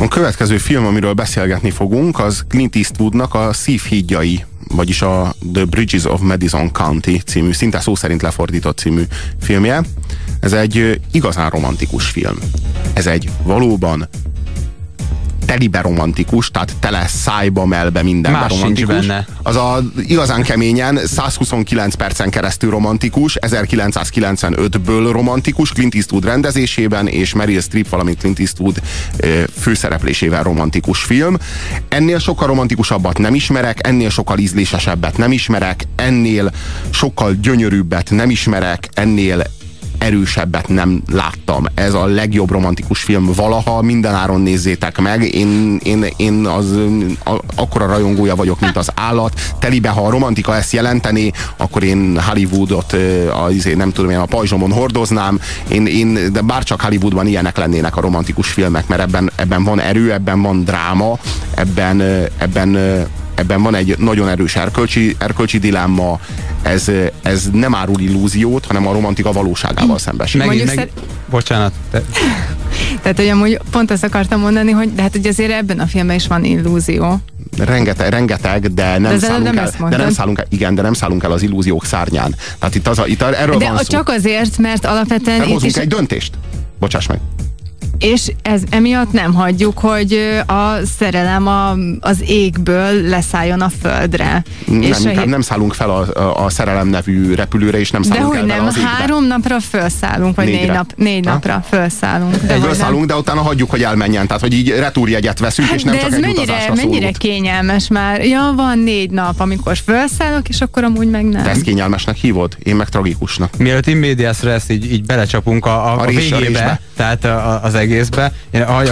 A következő film, amiről beszélgetni fogunk, az Clint Eastwoodnak a Szívhídjai, vagyis a The Bridges of Madison County című, szinte szó szerint lefordított című filmje. Ez egy igazán romantikus film. Ez egy valóban telibe romantikus, tehát tele szájba, melbe, mindenbe Más romantikus. benne. Az a igazán keményen 129 percen keresztül romantikus, 1995-ből romantikus, Clint Eastwood rendezésében, és Meryl Streep, valamint Clint Eastwood főszereplésével romantikus film. Ennél sokkal romantikusabbat nem ismerek, ennél sokkal ízlésesebbet nem ismerek, ennél sokkal gyönyörűbbet nem ismerek, ennél erősebbet nem láttam. Ez a legjobb romantikus film valaha, mindenáron nézzétek meg. Én, én, én az a, akkora rajongója vagyok, mint az állat. Telibe, ha a romantika ezt jelenteni, akkor én Hollywoodot a, izé, nem tudom, én a pajzsomon hordoznám. Én, én, de bárcsak Hollywoodban ilyenek lennének a romantikus filmek, mert ebben, ebben van erő, ebben van dráma, ebben, ebben ebben van egy nagyon erős erkölcsi, erkölcsi dilemma, ez, ez nem árul illúziót, hanem a romantika valóságával szembesül. Megint, Mondjuk meg... Bocsánat. Te... Tehát, hogy amúgy pont azt akartam mondani, hogy de hát ugye azért ebben a filmben is van illúzió. Rengeteg, rengeteg de nem, De szállunk nem el, ezt de nem szállunk el, igen, de nem szállunk el az illúziók szárnyán. Tehát itt, az a, itt erről De van a- szó. csak azért, mert alapvetően itt Meghozunk is, egy döntést. Bocsáss meg. És ez emiatt nem hagyjuk, hogy a szerelem a, az égből leszálljon a földre. Nem, és a, nem szállunk fel a, a, a szerelem nevű repülőre, és nem de szállunk hogy el vele nem, az égbe. három napra felszállunk, vagy Négyre. négy, nap, négy Ha? napra felszállunk. De Egyből hogy nem. szállunk, de utána hagyjuk, hogy elmenjen. Tehát, hogy így retúrjegyet veszünk, és nem Hát de csak ez egy mennyire, mennyire kényelmes már. Ja, van négy nap, amikor felszállok, és akkor amúgy meg nem. Te ezt kényelmesnek hívod? Én meg tragikusnak. Mielőtt immedias ezt így, így belecsapunk a, a, A a rés- a végébe, résbe. tehát a, a, az egészbe, én hagy,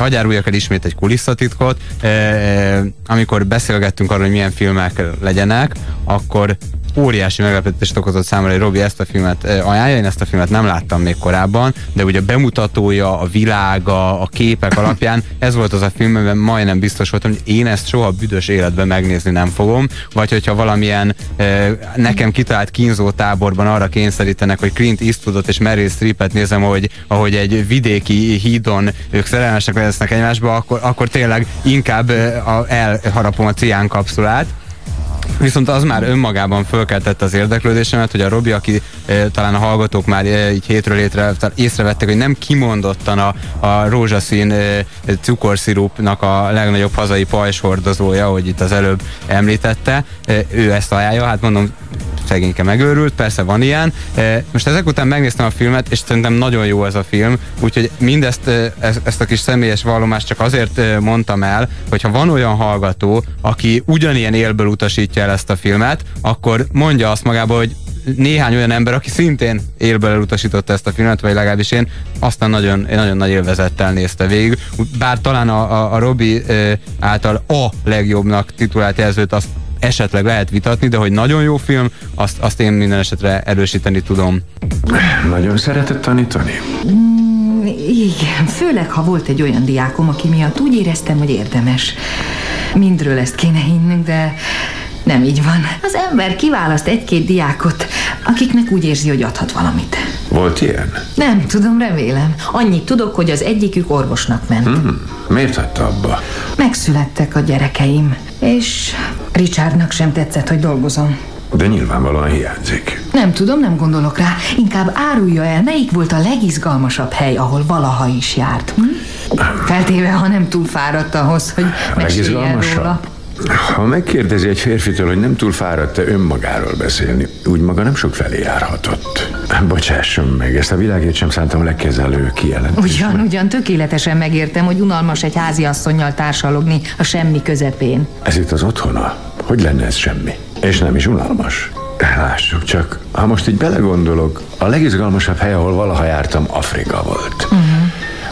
el ismét egy kulisszatitkot. E, e, amikor beszélgettünk arról, hogy milyen filmek legyenek, akkor óriási meglepetést okozott számomra, hogy Robi ezt a filmet eh, ajánlja, én ezt a filmet nem láttam még korábban, de ugye a bemutatója, a világa, a képek alapján ez volt az a film, amiben majdnem biztos voltam, hogy én ezt soha büdös életben megnézni nem fogom, vagy hogyha valamilyen eh, nekem kitalált kínzó táborban arra kényszerítenek, hogy Clint Eastwoodot és Meryl Streepet nézem, hogy, ahogy egy vidéki hídon ők szerelmesek lesznek egymásba, akkor, akkor tényleg inkább eh, elharapom a cián kapszulát, Viszont az már önmagában fölkeltette az érdeklődésemet, hogy a Robi, aki e, talán a hallgatók már e, így hétről hétre észrevettek, hogy nem kimondottan a, a rózsaszín e, cukorszirupnak a legnagyobb hazai pajzshordozója, hogy itt az előbb említette, e, ő ezt ajánlja, hát mondom, szegényke megőrült, persze van ilyen. Most ezek után megnéztem a filmet, és szerintem nagyon jó ez a film, úgyhogy mindezt, ezt, a kis személyes vallomást csak azért mondtam el, hogyha van olyan hallgató, aki ugyanilyen élből utasítja el ezt a filmet, akkor mondja azt magába, hogy néhány olyan ember, aki szintén élből elutasította ezt a filmet, vagy legalábbis én, aztán nagyon, nagyon nagy élvezettel nézte végig. Bár talán a, a, a Robi által a legjobbnak titulált jelzőt azt esetleg lehet vitatni, de hogy nagyon jó film, azt, azt én minden esetre erősíteni tudom. Nagyon szeretett tanítani? Igen, főleg ha volt egy olyan diákom, aki miatt úgy éreztem, hogy érdemes. Mindről ezt kéne hinnünk, de nem így van. Az ember kiválaszt egy-két diákot, akiknek úgy érzi, hogy adhat valamit. Volt ilyen? Nem tudom, remélem. Annyit tudok, hogy az egyikük orvosnak ment. Hmm. Miért hagyta abba? Megszülettek a gyerekeim, és Richardnak sem tetszett, hogy dolgozom. De nyilvánvalóan hiányzik. Nem tudom, nem gondolok rá. Inkább árulja el, melyik volt a legizgalmasabb hely, ahol valaha is járt. Hm? Feltéve, ha nem túl fáradt ahhoz, hogy meséljen róla. Ha megkérdezi egy férfitől, hogy nem túl fáradt-e önmagáról beszélni, úgy maga nem sok felé járhatott. Bocsásson meg, ezt a világért sem szántam legkezelő kijelentésre. Ugyan, ugyan, tökéletesen megértem, hogy unalmas egy háziasszonynal társalogni a semmi közepén. Ez itt az otthona. Hogy lenne ez semmi? És nem is unalmas. Lássuk csak, ha most így belegondolok, a legizgalmasabb hely, ahol valaha jártam, Afrika volt. Uh-huh.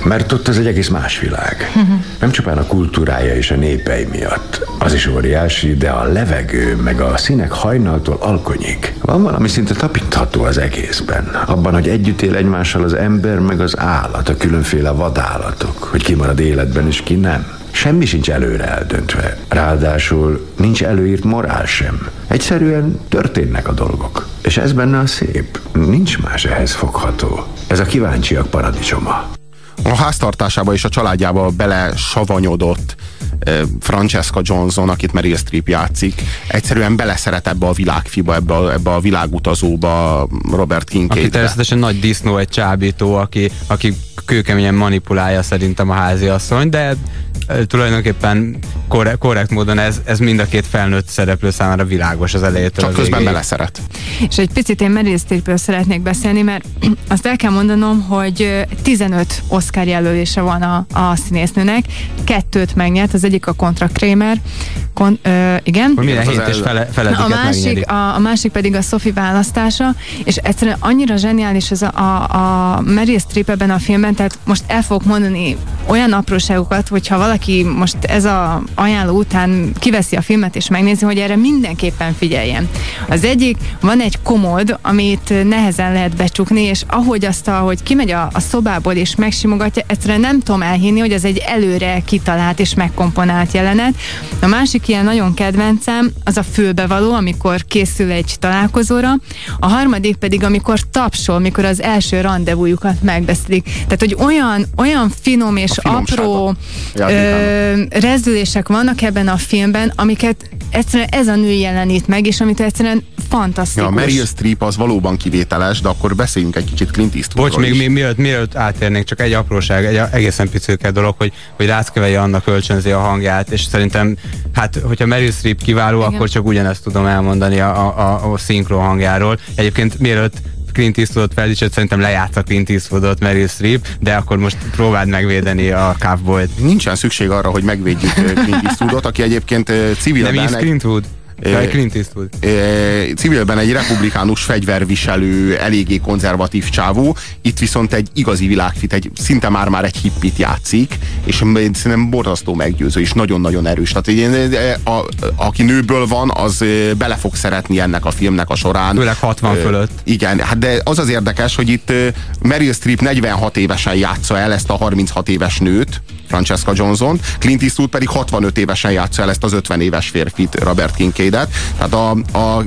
Mert ott az egy egész más világ. Nem csupán a kultúrája és a népei miatt. Az is óriási, de a levegő, meg a színek hajnaltól alkonyig. Van valami szinte tapintható az egészben. Abban, hogy együtt él egymással az ember, meg az állat, a különféle vadállatok. Hogy ki marad életben, és ki nem. Semmi sincs előre eldöntve. Ráadásul nincs előírt morál sem. Egyszerűen történnek a dolgok. És ez benne a szép. Nincs más ehhez fogható. Ez a kíváncsiak paradicsoma. A háztartásába és a családjába bele savanyodott Francesca Johnson, akit Meryl Streep játszik, egyszerűen beleszeret ebbe a világfiba, ebbe a, ebbe a világutazóba Robert Kincaid. Aki természetesen nagy disznó, egy csábító, aki, aki kőkeményen manipulálja szerintem a háziasszony, de tulajdonképpen korrekt, korrekt módon ez, ez mind a két felnőtt szereplő számára világos az elejétől. Csak közben beleszeret. És egy picit én Meryl Streepről szeretnék beszélni, mert azt el kell mondanom, hogy 15 Oscar jelölése van a, a színésznőnek, kettőt megnyert, az egyik a Contra Kramer, kon, ö, igen. Hogy minden hét és fele, a másik, a, a másik pedig a Sophie választása, és egyszerűen annyira zseniális ez a, a, a Meryl Streep ebben a filmben, tehát most el fogok mondani olyan apróságokat, hogyha valaki most ez a ajánló után kiveszi a filmet és megnézi, hogy erre mindenképpen figyeljen. Az egyik, van egy komod, amit nehezen lehet becsukni, és ahogy azt, ahogy kimegy a, a szobából és megsimogatja, egyszerűen nem tudom elhinni, hogy ez egy előre kitalált és megkomponált jelenet. A másik ilyen nagyon kedvencem, az a fülbevaló, amikor készül egy találkozóra, a harmadik pedig, amikor tapsol, mikor az első rendezvújukat megbeszélik. Tehát, hogy olyan, olyan finom és apró ö, rezdülések vannak ebben a filmben, amiket egyszerűen ez a nő jelenít meg, és amit egyszerűen fantasztikus. Ja, Meryl Streep az valóban kivételes, de akkor beszéljünk egy kicsit Clint Eastwoodról Bocs, még mi, mielőtt, mielőtt átérnék, csak egy apróság, egy egészen picőke dolog, hogy, hogy Ráckevelje annak kölcsönzi a hangját, és szerintem, hát, hogyha Meryl Streep kiváló, Igen. akkor csak ugyanezt tudom elmondani a, a, a, a szinkron hangjáról. Egyébként mielőtt Clint Eastwoodot feldicsőt, szerintem lejátsza Clint Eastwoodot Meryl Streep, de akkor most próbáld megvédeni a Cowboyt. Nincsen szükség arra, hogy megvédjük Clint Eastwoodot, aki egyébként civilben... Nem is Clint Eastwood? Clint Eastwood. Civilben egy republikánus fegyverviselő, eléggé konzervatív csávó, itt viszont egy igazi világfit, egy szinte már-már egy hippit játszik, és szerintem borzasztó meggyőző, és nagyon-nagyon erős. Tehát a, a, aki nőből van, az bele fog szeretni ennek a filmnek a során. Főleg 60 fölött. Igen, hát de az az érdekes, hogy itt Meryl Streep 46 évesen játsza el ezt a 36 éves nőt, Francesca Johnson, Clint Eastwood pedig 65 évesen játsza el ezt az 50 éves férfit, Robert Kincaidet. Tehát a, a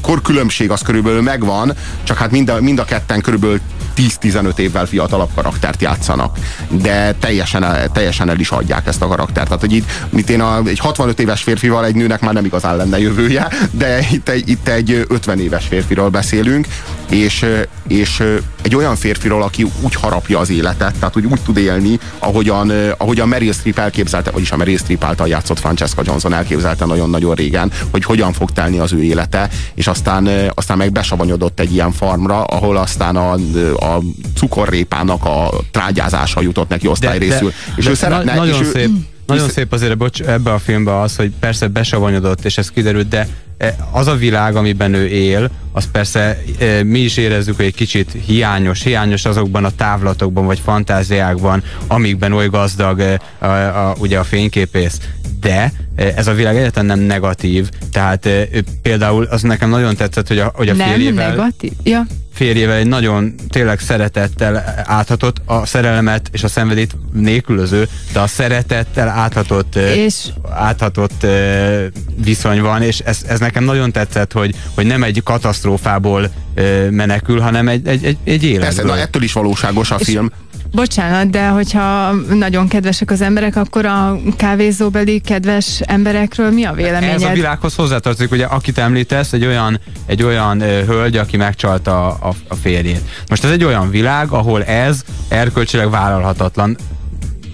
korkülönbség az körülbelül megvan, csak hát mind a, mind a ketten körülbelül 10-15 évvel fiatalabb karaktert játszanak. De teljesen, teljesen el is adják ezt a karaktert. Tehát, hogy itt, itt én a, egy 65 éves férfival egy nőnek már nem igazán lenne jövője, de itt egy, itt egy 50 éves férfiról beszélünk, és, és egy olyan férfiról, aki úgy harapja az életet, tehát úgy, úgy tud élni, ahogyan, ahogyan Meryl Streep elképzelte, vagyis a Meryl Streep által játszott Francesca Johnson elképzelte nagyon-nagyon régen, hogy hogyan fog telni az ő élete, és aztán, aztán meg besavanyodott egy ilyen farmra, ahol aztán a, a cukorrépának a trágyázása jutott neki osztályrészül. De, de, és de ő szeretne, na, nagyon és szép. Ő, nagyon szép azért bocs, ebbe a filmbe az, hogy persze besavanyodott, és ez kiderült, de e, az a világ, amiben ő él, az persze e, mi is érezzük, hogy egy kicsit hiányos, hiányos azokban a távlatokban, vagy fantáziákban, amikben oly gazdag e, a, a, a, ugye a fényképész. De ez a világ egyáltalán nem negatív, tehát például az nekem nagyon tetszett, hogy a, hogy a nem férjével... Nem negatív? Ja férjével egy nagyon tényleg szeretettel áthatott, a szerelmet és a szenvedét nélkülöző, de a szeretettel áthatott, és... áthatott viszony van, és ez, ez nekem nagyon tetszett, hogy, hogy nem egy katasztrófából menekül, hanem egy, egy, egy, egy életből. Persze, na ettől is valóságos a és film. Bocsánat, de hogyha nagyon kedvesek az emberek, akkor a kávézóbeli kedves emberekről mi a véleményed? Ez a világhoz hozzátartozik, ugye akit említesz, egy olyan, egy olyan hölgy, aki megcsalta a, a, a férjét. Most ez egy olyan világ, ahol ez erkölcsileg vállalhatatlan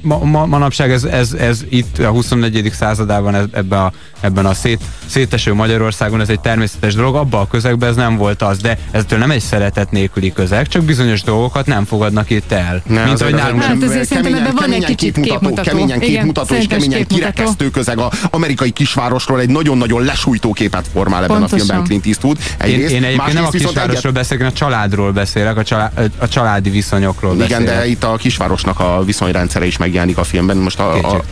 ma, ma, manapság ez, ez, ez itt a 24. századában ez, ebben a, ebben a szét, széteső Magyarországon ez egy természetes dolog, abban a közegben ez nem volt az, de eztől nem egy szeretet nélküli közeg, csak bizonyos dolgokat nem fogadnak itt el. Ne, Mint ahogy nálunk hát azért szerintem ebben van egy kicsit képmutató. Keményen képmutató és keményen kirekesztő közeg. A amerikai kisvárosról egy nagyon-nagyon lesújtó képet formál ebben Pontosan. a filmben Clint Eastwood. Egyrészt, én, én egyébként nem a kisvárosról egyet... beszélek, a családról beszélek, a, család, a családi viszonyokról Igen, beszélek. de itt a kisvárosnak a viszonyrendszere is megjelenik a filmben. Most a, a,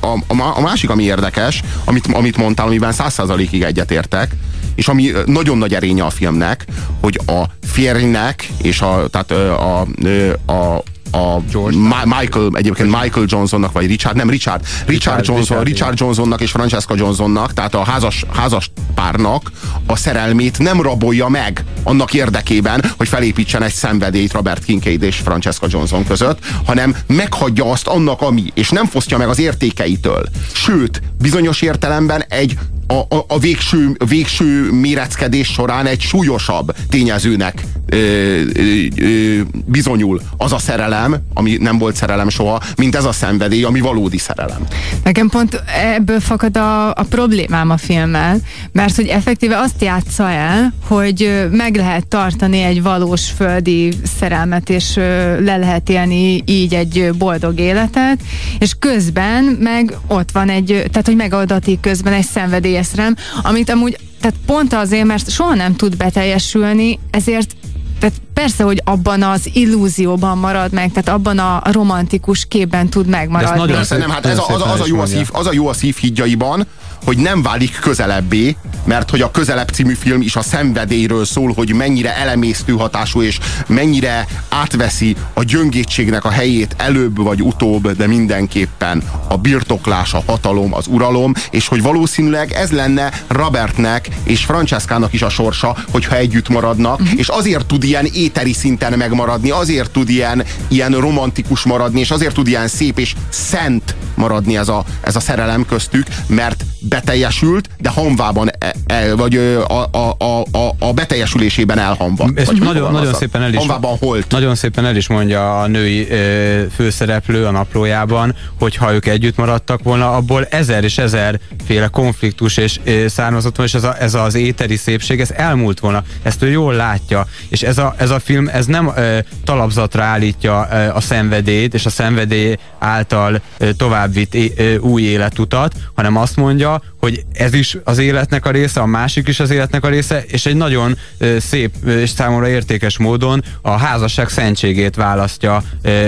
a, a, a másik, ami érdekes, amit, amit mondtál, amiben száz százalékig egyetértek, és ami nagyon nagy erénye a filmnek, hogy a férjnek és a, tehát a, a, a a Ma- Michael, egyébként Michael Johnsonnak, vagy Richard, nem Richard, Richard, Richard Johnson, Richard, Richard Johnsonnak és Francesca Johnsonnak, tehát a házas, házas párnak a szerelmét nem rabolja meg annak érdekében, hogy felépítsen egy szenvedélyt Robert Kincaid és Francesca Johnson között, hanem meghagyja azt annak, ami, és nem fosztja meg az értékeitől. Sőt, bizonyos értelemben egy a, a, a végső, végső méreckedés során egy súlyosabb tényezőnek ö, ö, ö, bizonyul az a szerelem, ami nem volt szerelem soha, mint ez a szenvedély, ami valódi szerelem. Nekem pont ebből fakad a, a problémám a filmmel, mert hogy effektíve azt játsza el, hogy meg lehet tartani egy valós földi szerelmet, és le lehet élni így egy boldog életet, és közben meg ott van egy, tehát hogy megadatik közben egy szenvedélyes szerelem, amit amúgy tehát pont azért, mert soha nem tud beteljesülni, ezért tehát persze, hogy abban az illúzióban marad meg, tehát abban a romantikus képben tud megmaradni. nagyon persze, nem, hát ez a, az, az, a jó a szív, az a jó a szív hídjaiban, hogy nem válik közelebbé, mert hogy a Közelebb című film is a szenvedélyről szól, hogy mennyire elemésztő hatású, és mennyire átveszi a gyöngétségnek a helyét előbb vagy utóbb, de mindenképpen a birtoklás, a hatalom, az uralom, és hogy valószínűleg ez lenne Robertnek és Francescának is a sorsa, hogyha együtt maradnak, mm-hmm. és azért tud ilyen éteri szinten megmaradni, azért tud ilyen, ilyen romantikus maradni, és azért tud ilyen szép és szent maradni ez a, ez a szerelem köztük, mert beteljesült, de hamvában, el, e, vagy a, a, a, a beteljesülésében elhamva. Ezt nagyon, nagyon szépen el is, hamvában holt. Nagyon szépen el is mondja a női ö, főszereplő a naplójában, hogy ha ők együtt maradtak volna, abból ezer és ezer féle konfliktus és ö, származott volna, és ez, a, ez az éteri szépség, ez elmúlt volna. Ezt ő jól látja. És ez a, ez a film, ez nem ö, talapzatra állítja ö, a szenvedélyt, és a szenvedély által ö, továbbvitt új életutat, hanem azt mondja, hogy ez is az életnek a része, a másik is az életnek a része, és egy nagyon szép és számomra értékes módon a házasság szentségét választja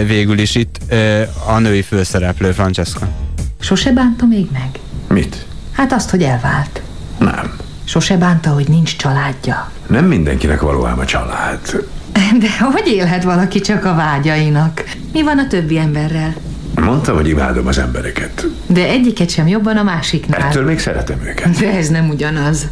végül is itt a női főszereplő Francesca. Sose bánta még meg? Mit? Hát azt, hogy elvált. Nem. Sose bánta, hogy nincs családja. Nem mindenkinek való ám a család. De hogy élhet valaki csak a vágyainak? Mi van a többi emberrel? Mondta, hogy imádom az embereket. De egyiket sem jobban a másiknál. Ettől még szeretem őket. De ez nem ugyanaz.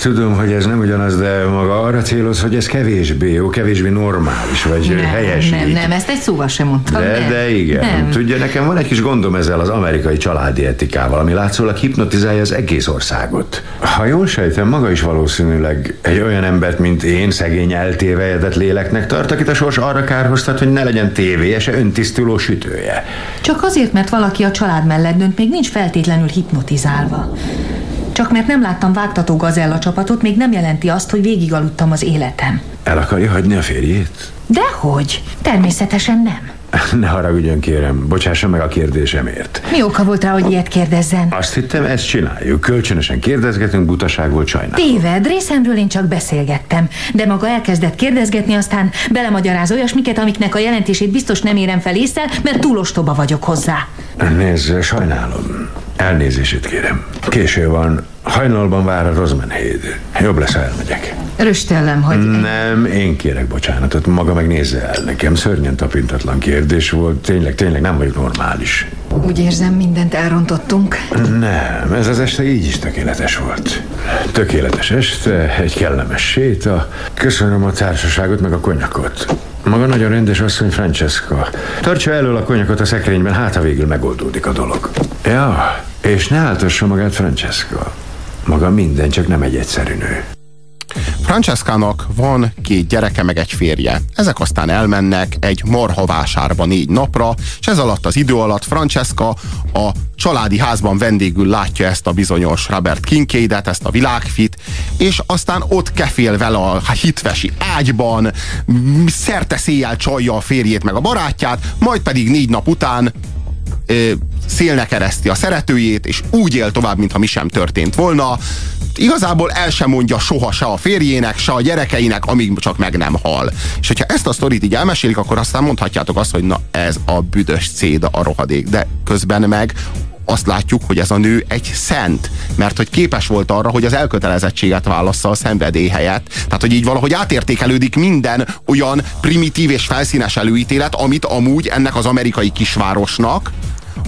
Tudom, hogy ez nem ugyanaz, de maga arra céloz, hogy ez kevésbé jó, kevésbé normális, vagy nem, helyes. Nem, nem, ezt egy szóval sem mondtam. De, nem. de igen. Nem. Tudja, nekem van egy kis gondom ezzel az amerikai családi etikával, ami látszólag hipnotizálja az egész országot. Ha jól sejtem, maga is valószínűleg egy olyan embert, mint én, szegény eltévejedett léleknek tart, akit a sors arra kárhoztat, hogy ne legyen tévéje, öntisztuló sütője. Csak azért, mert valaki a család mellett dönt, még nincs feltétlenül hipnotizálva. Csak mert nem láttam vágtató gazella csapatot, még nem jelenti azt, hogy végigaludtam az életem. El akarja hagyni a férjét? Dehogy. Természetesen nem. Ne haragudjon, kérem, bocsássa meg a kérdésemért. Mi oka volt rá, hogy ilyet kérdezzen? Azt hittem, ezt csináljuk. Kölcsönösen kérdezgetünk, butaság volt sajnálom. Téved, részemről én csak beszélgettem. De maga elkezdett kérdezgetni, aztán belemagyaráz olyasmiket, amiknek a jelentését biztos nem érem fel észre, mert túl ostoba vagyok hozzá. Nézd, sajnálom. Elnézését kérem. Késő van, hajnalban vár a Rosemanhéd. Jobb lesz, ha elmegyek. Röstellem, hogy... Nem, én kérek bocsánatot, maga meg nézze el. Nekem szörnyen tapintatlan kérdés volt, tényleg, tényleg nem vagyok normális. Úgy érzem, mindent elrontottunk. Nem, ez az este így is tökéletes volt. Tökéletes este, egy kellemes séta. Köszönöm a társaságot, meg a konyakot. Maga nagyon rendes asszony Francesca. Tartsa elől a konyakot a szekrényben, hát ha végül megoldódik a dolog. Ja, és ne áltassa magát Francesca. Maga minden, csak nem egy egyszerű nő. Francescának van két gyereke, meg egy férje. Ezek aztán elmennek egy marhavásárba négy napra, és ez alatt az idő alatt Francesca a családi házban vendégül látja ezt a bizonyos Robert Kincaidet, ezt a világfit, és aztán ott kefél vele a hitvesi ágyban, szerte széjjel csalja a férjét meg a barátját, majd pedig négy nap után szélnek ereszti a szeretőjét, és úgy él tovább, mintha mi sem történt volna. Igazából el sem mondja soha se a férjének, se a gyerekeinek, amíg csak meg nem hal. És hogyha ezt a sztorit így elmesélik, akkor aztán mondhatjátok azt, hogy na ez a büdös céda a rohadék. De közben meg azt látjuk, hogy ez a nő egy szent, mert hogy képes volt arra, hogy az elkötelezettséget válassza a szenvedély helyett. Tehát, hogy így valahogy átértékelődik minden olyan primitív és felszínes előítélet, amit amúgy ennek az amerikai kisvárosnak,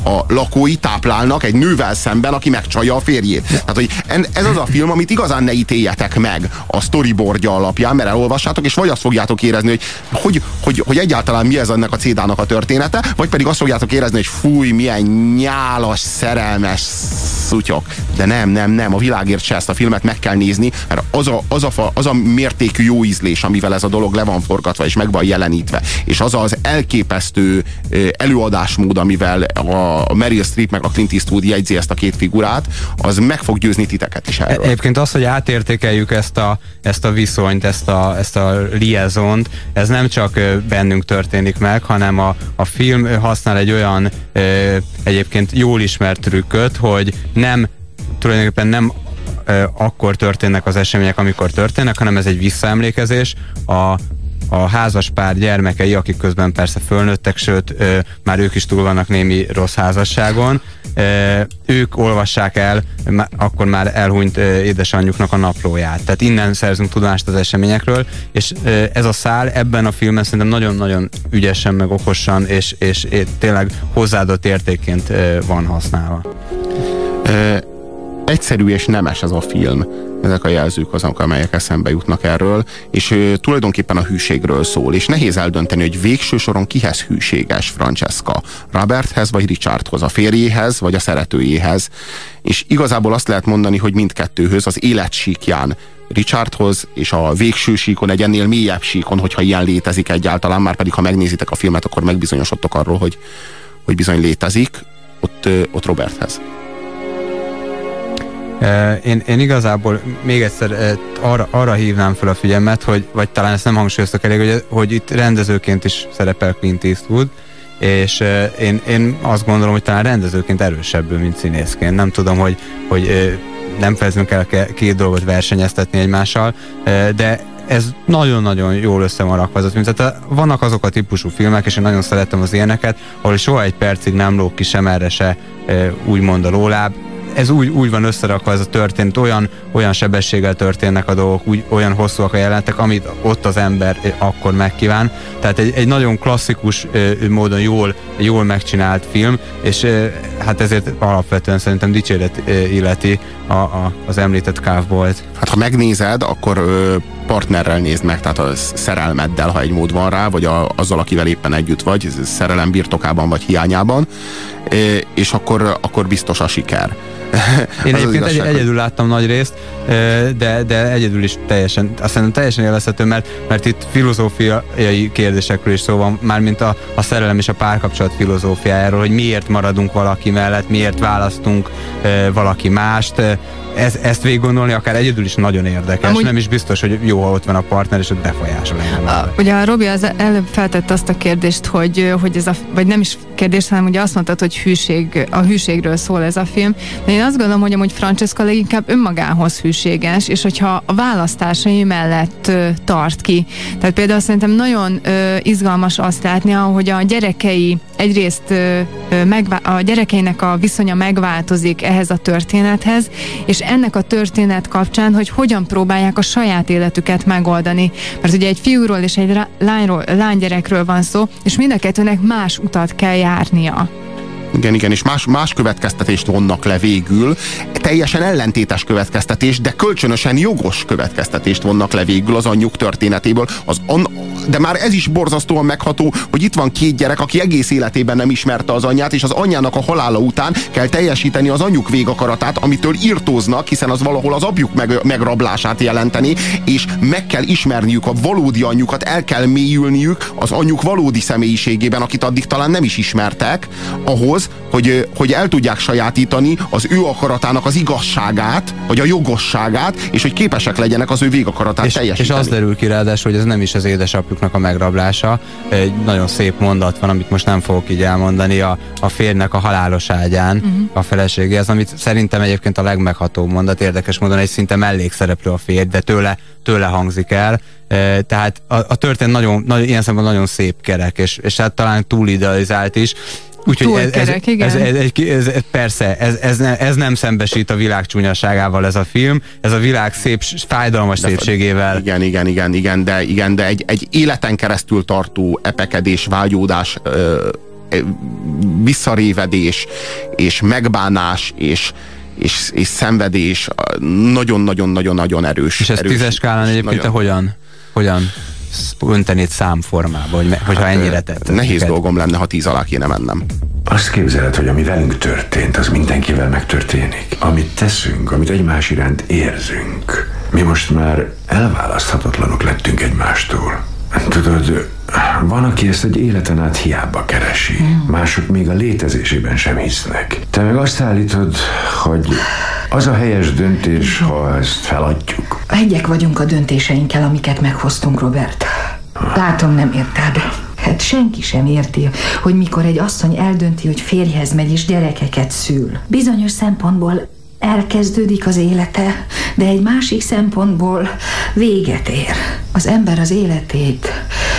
a lakói táplálnak egy nővel szemben, aki megcsalja a férjét. Tehát, hogy ez az a film, amit igazán ne ítéljetek meg a storyboardja alapján, mert elolvassátok, és vagy azt fogjátok érezni, hogy hogy, hogy, hogy egyáltalán mi ez ennek a cédának a története, vagy pedig azt fogjátok érezni, hogy fúj, milyen nyálas, szerelmes szutyok. De nem, nem, nem, a világért se ezt a filmet meg kell nézni, mert az a, az a, az a mértékű jó ízlés, amivel ez a dolog le van forgatva és meg van jelenítve, és az az elképesztő előadásmód, amivel a a Meryl Streep meg a Clint Eastwood jegyzi ezt a két figurát, az meg fog győzni titeket is erről. Egyébként az, hogy átértékeljük ezt a, ezt a viszonyt, ezt a, ezt a liaisont, ez nem csak bennünk történik meg, hanem a, a film használ egy olyan egyébként jól ismert trükköt, hogy nem tulajdonképpen nem akkor történnek az események, amikor történnek, hanem ez egy visszaemlékezés a, a házas pár gyermekei, akik közben persze fölnőttek, sőt, ö, már ők is túl vannak némi rossz házasságon, ö, ők olvassák el akkor már elhunyt édesanyjuknak a naplóját. Tehát innen szerzünk tudást az eseményekről, és ö, ez a szál ebben a filmben szerintem nagyon-nagyon ügyesen, meg okosan, és, és, és tényleg hozzáadott értékként ö, van használva. Ö, egyszerű és nemes ez a film. Ezek a jelzők azok, amelyek eszembe jutnak erről, és ő, tulajdonképpen a hűségről szól, és nehéz eldönteni, hogy végső soron kihez hűséges Francesca, Roberthez vagy Richardhoz, a férjéhez vagy a szeretőjéhez, és igazából azt lehet mondani, hogy mindkettőhöz az életsíkján Richardhoz, és a végső síkon, egy ennél mélyebb síkon, hogyha ilyen létezik egyáltalán, már pedig ha megnézitek a filmet, akkor megbizonyosodtok arról, hogy, hogy bizony létezik, ott, ott Roberthez. Én, én igazából még egyszer arra, arra hívnám fel a figyelmet, hogy, vagy talán ezt nem hangsúlyoztak elég, hogy, hogy itt rendezőként is szerepel Clint Eastwood, és én, én azt gondolom, hogy talán rendezőként erősebb, mint színészként. Nem tudom, hogy, hogy nem felezünk el két dolgot versenyeztetni egymással, de ez nagyon-nagyon jól össze van rakva az Tehát vannak azok a típusú filmek, és én nagyon szeretem az ilyeneket, ahol soha egy percig nem lók ki sem erre se úgymond a lóláb, ez úgy, úgy van összerakva ez a történet, olyan, olyan sebességgel történnek a dolgok, úgy, olyan hosszúak a jelentek, amit ott az ember akkor megkíván. Tehát egy, egy nagyon klasszikus módon jól, jól megcsinált film, és hát ezért alapvetően szerintem dicséret illeti a, a, az említett Cowboy-t. Hát ha megnézed, akkor partnerrel nézd meg, tehát a szerelmeddel, ha egy mód van rá, vagy a, azzal, akivel éppen együtt vagy, szerelem birtokában vagy hiányában, és akkor, akkor biztos a siker. Én egyébként egy, egyedül láttam nagy részt, de, de egyedül is teljesen, azt hiszem teljesen élvezhető, mert, mert itt filozófiai kérdésekről is szó van, mármint a, a szerelem és a párkapcsolat filozófiájáról, hogy miért maradunk valaki mellett, miért választunk valaki mást, ez, ezt végig gondolni akár egyedül is nagyon érdekes, Amúgy... nem is biztos, hogy jó, ha ott van a partner, és ott befolyásol. Ugye a Robi az előbb feltette azt a kérdést, hogy, hogy ez a, vagy nem is kérdés, hanem ugye azt mondtad, hogy hűség, a hűségről szól ez a film, de én azt gondolom, hogy amúgy Francesca leginkább önmagához hűséges, és hogyha a választásai mellett ö, tart ki. Tehát például szerintem nagyon ö, izgalmas azt látni, hogy a gyerekei egyrészt ö, megvá- a gyerekeinek a viszonya megváltozik ehhez a történethez, és ennek a történet kapcsán, hogy hogyan próbálják a saját életüket megoldani. Mert ugye egy fiúról és egy lányról, lánygyerekről van szó, és mind a kettőnek más utat kell járnia. Igen, igen, és más, más következtetést vonnak le végül. Teljesen ellentétes következtetés, de kölcsönösen jogos következtetést vonnak le végül az anyjuk történetéből. Az de már ez is borzasztóan megható, hogy itt van két gyerek, aki egész életében nem ismerte az anyját, és az anyjának a halála után kell teljesíteni az anyjuk végakaratát, amitől írtóznak, hiszen az valahol az apjuk meg, megrablását jelenteni, és meg kell ismerniük a valódi anyjukat, el kell mélyülniük az anyjuk valódi személyiségében, akit addig talán nem is ismertek, ahhoz, hogy, hogy el tudják sajátítani az ő akaratának az igazságát, vagy a jogosságát, és hogy képesek legyenek az ő végakaratát és, teljesíteni. És az derül ki ráadásul, hogy ez nem is az édesapjuknak a megrablása. Egy nagyon szép mondat van, amit most nem fogok így elmondani, a, a férnek a halálos ágyán uh-huh. a feleségéhez, amit szerintem egyébként a legmeghatóbb mondat, érdekes módon egy szinte mellékszereplő a férj, de tőle, tőle hangzik el. E, tehát a, a történet nagyon, nagyon, ilyen szemben nagyon szép kerek, és, és hát talán túl idealizált is, Úgyhogy ez, ez, ez, ez, ez, ez, persze, ez, ez, ne, ez nem szembesít a világ csúnyaságával ez a film, ez a világ szép, fájdalmas szépségével. Igen, igen, igen, igen, de, igen, de egy, egy életen keresztül tartó epekedés, vágyódás, ö, visszarévedés, és megbánás, és, és, és szenvedés nagyon-nagyon-nagyon-nagyon erős. És ez erős, tízes skálán egyébként te hogyan, hogyan öntenéd számformába, hogy, hogyha Hát, ennyire tett? Nehéz neked? dolgom lenne, ha tíz alá kéne mennem. Azt képzeled, hogy ami velünk történt, az mindenkivel megtörténik. Amit teszünk, amit egymás iránt érzünk. Mi most már elválaszthatatlanok lettünk egymástól. Tudod, van, aki ezt egy életen át hiába keresi. Mások még a létezésében sem hisznek. Te meg azt állítod, hogy az a helyes döntés, ha ezt feladjuk. Egyek vagyunk a döntéseinkkel, amiket meghoztunk, Robert. Látom, nem érted. Hát senki sem érti, hogy mikor egy asszony eldönti, hogy férjhez megy és gyerekeket szül. Bizonyos szempontból elkezdődik az élete, de egy másik szempontból véget ér. Az ember az életét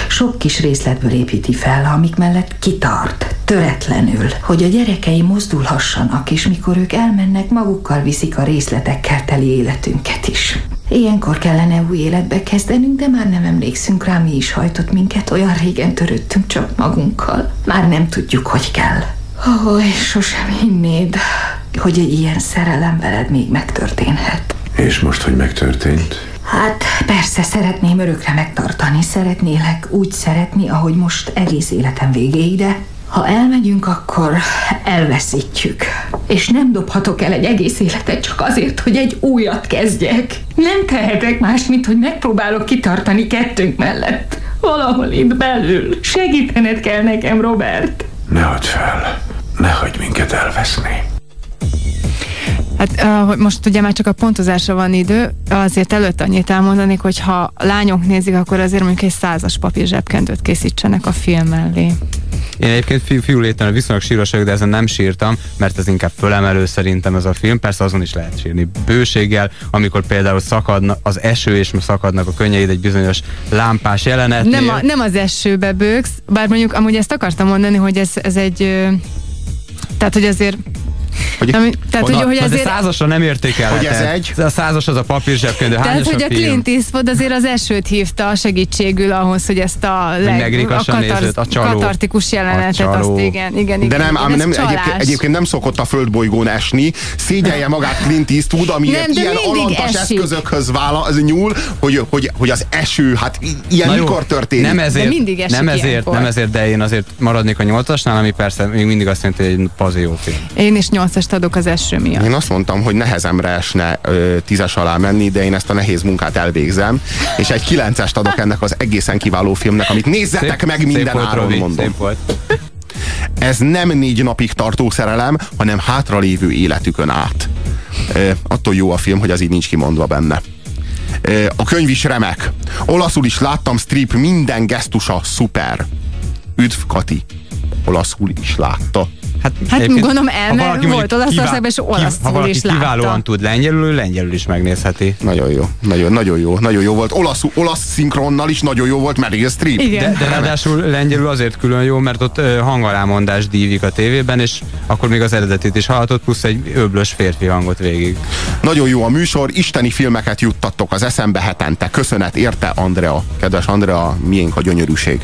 sok kis részletből építi fel, amik mellett kitart, töretlenül, hogy a gyerekei mozdulhassanak, és mikor ők elmennek, magukkal viszik a részletekkel teli életünket is. Ilyenkor kellene új életbe kezdenünk, de már nem emlékszünk rá, mi is hajtott minket, olyan régen törődtünk csak magunkkal. Már nem tudjuk, hogy kell. Ó, és sosem hinnéd, hogy egy ilyen szerelem veled még megtörténhet. És most, hogy megtörtént, Hát persze szeretném örökre megtartani, szeretnélek úgy szeretni, ahogy most egész életem végéig, de ha elmegyünk, akkor elveszítjük. És nem dobhatok el egy egész életet csak azért, hogy egy újat kezdjek. Nem tehetek más, mint hogy megpróbálok kitartani kettőnk mellett. Valahol itt belül. Segítened kell nekem, Robert. ne add fel, ne hagyd minket elveszni. Hát uh, hogy most ugye már csak a pontozásra van idő, azért előtt annyit elmondanék, hogy ha lányok nézik, akkor azért mondjuk egy százas papír zsebkendőt készítsenek a film mellé. Én egyébként fiú, fiú léten viszonylag síros de ezen nem sírtam, mert ez inkább fölemelő szerintem ez a film. Persze azon is lehet sírni bőséggel, amikor például szakadna az eső, és szakadnak a könnyeid egy bizonyos lámpás jelenetnél. Nem, a, nem az esőbe bőgsz, bár mondjuk amúgy ezt akartam mondani, hogy ez, ez egy... Tehát, hogy azért... Hogy- Ami, tehát, hogy, hogy azért... százasra nem értékelheted. Hogy ez egy? A százas az a papír zsebkönyv, de Tehát, hogy a a film? Clint Eastwood azért az esőt hívta segítségül ahhoz, hogy ezt a, leg, a, nézőt, a csaló. katartikus jelenetet, A csaló. azt igen, igen, igen. De nem, igen, ám ez nem egyébként, egyébként nem szokott a földbolygón esni. Szégyelje magát Clint Eastwood, amiért Nem, de ilyen mindig alantas esik. eszközökhöz vála, az nyúl, hogy, hogy, hogy az eső, hát ilyen Na jó, mikor történik? Nem ezért, De mindig esik nem ezért, ilyenkor. nem ezért, de én azért maradnék a nyolcasnál, ami persze még mindig azt jelenti, hogy egy pazi jó film. Én is nyolcast adok az eső miatt. Én azt mondtam, hogy nehezemre esne ö, tízes alá menni, de én ezt a nehéz munkát elvégzem, és egy kilencest adok ennek az egészen kiváló filmnek, amit nézzetek meg minden szép volt, áron, Robi, mondom. Szép volt. Ez nem négy napig tartó szerelem, hanem hátralévő életükön át. E, attól jó a film, hogy az így nincs kimondva benne. E, a könyv is remek. Olaszul is láttam, strip minden gesztusa szuper. Üdv Kati. Olaszul is látta. Hát egyébként, gondolom ha el, mert valaki volt Olaszországban, és olaszul Ha valaki is látta. kiválóan tud lengyelül, lengyelül is megnézheti. Nagyon jó, nagyon, nagyon jó, nagyon jó volt. Olasz, olasz szinkronnal is nagyon jó volt Meryl Streep. Igen. De, de ráadásul lengyelül azért külön jó, mert ott hangalámondás dívik a tévében, és akkor még az eredetit is hallhatod, plusz egy öblös férfi hangot végig. Nagyon jó a műsor, isteni filmeket juttattok az eszembe hetente. Köszönet érte, Andrea. Kedves Andrea, miénk a gyönyörűség.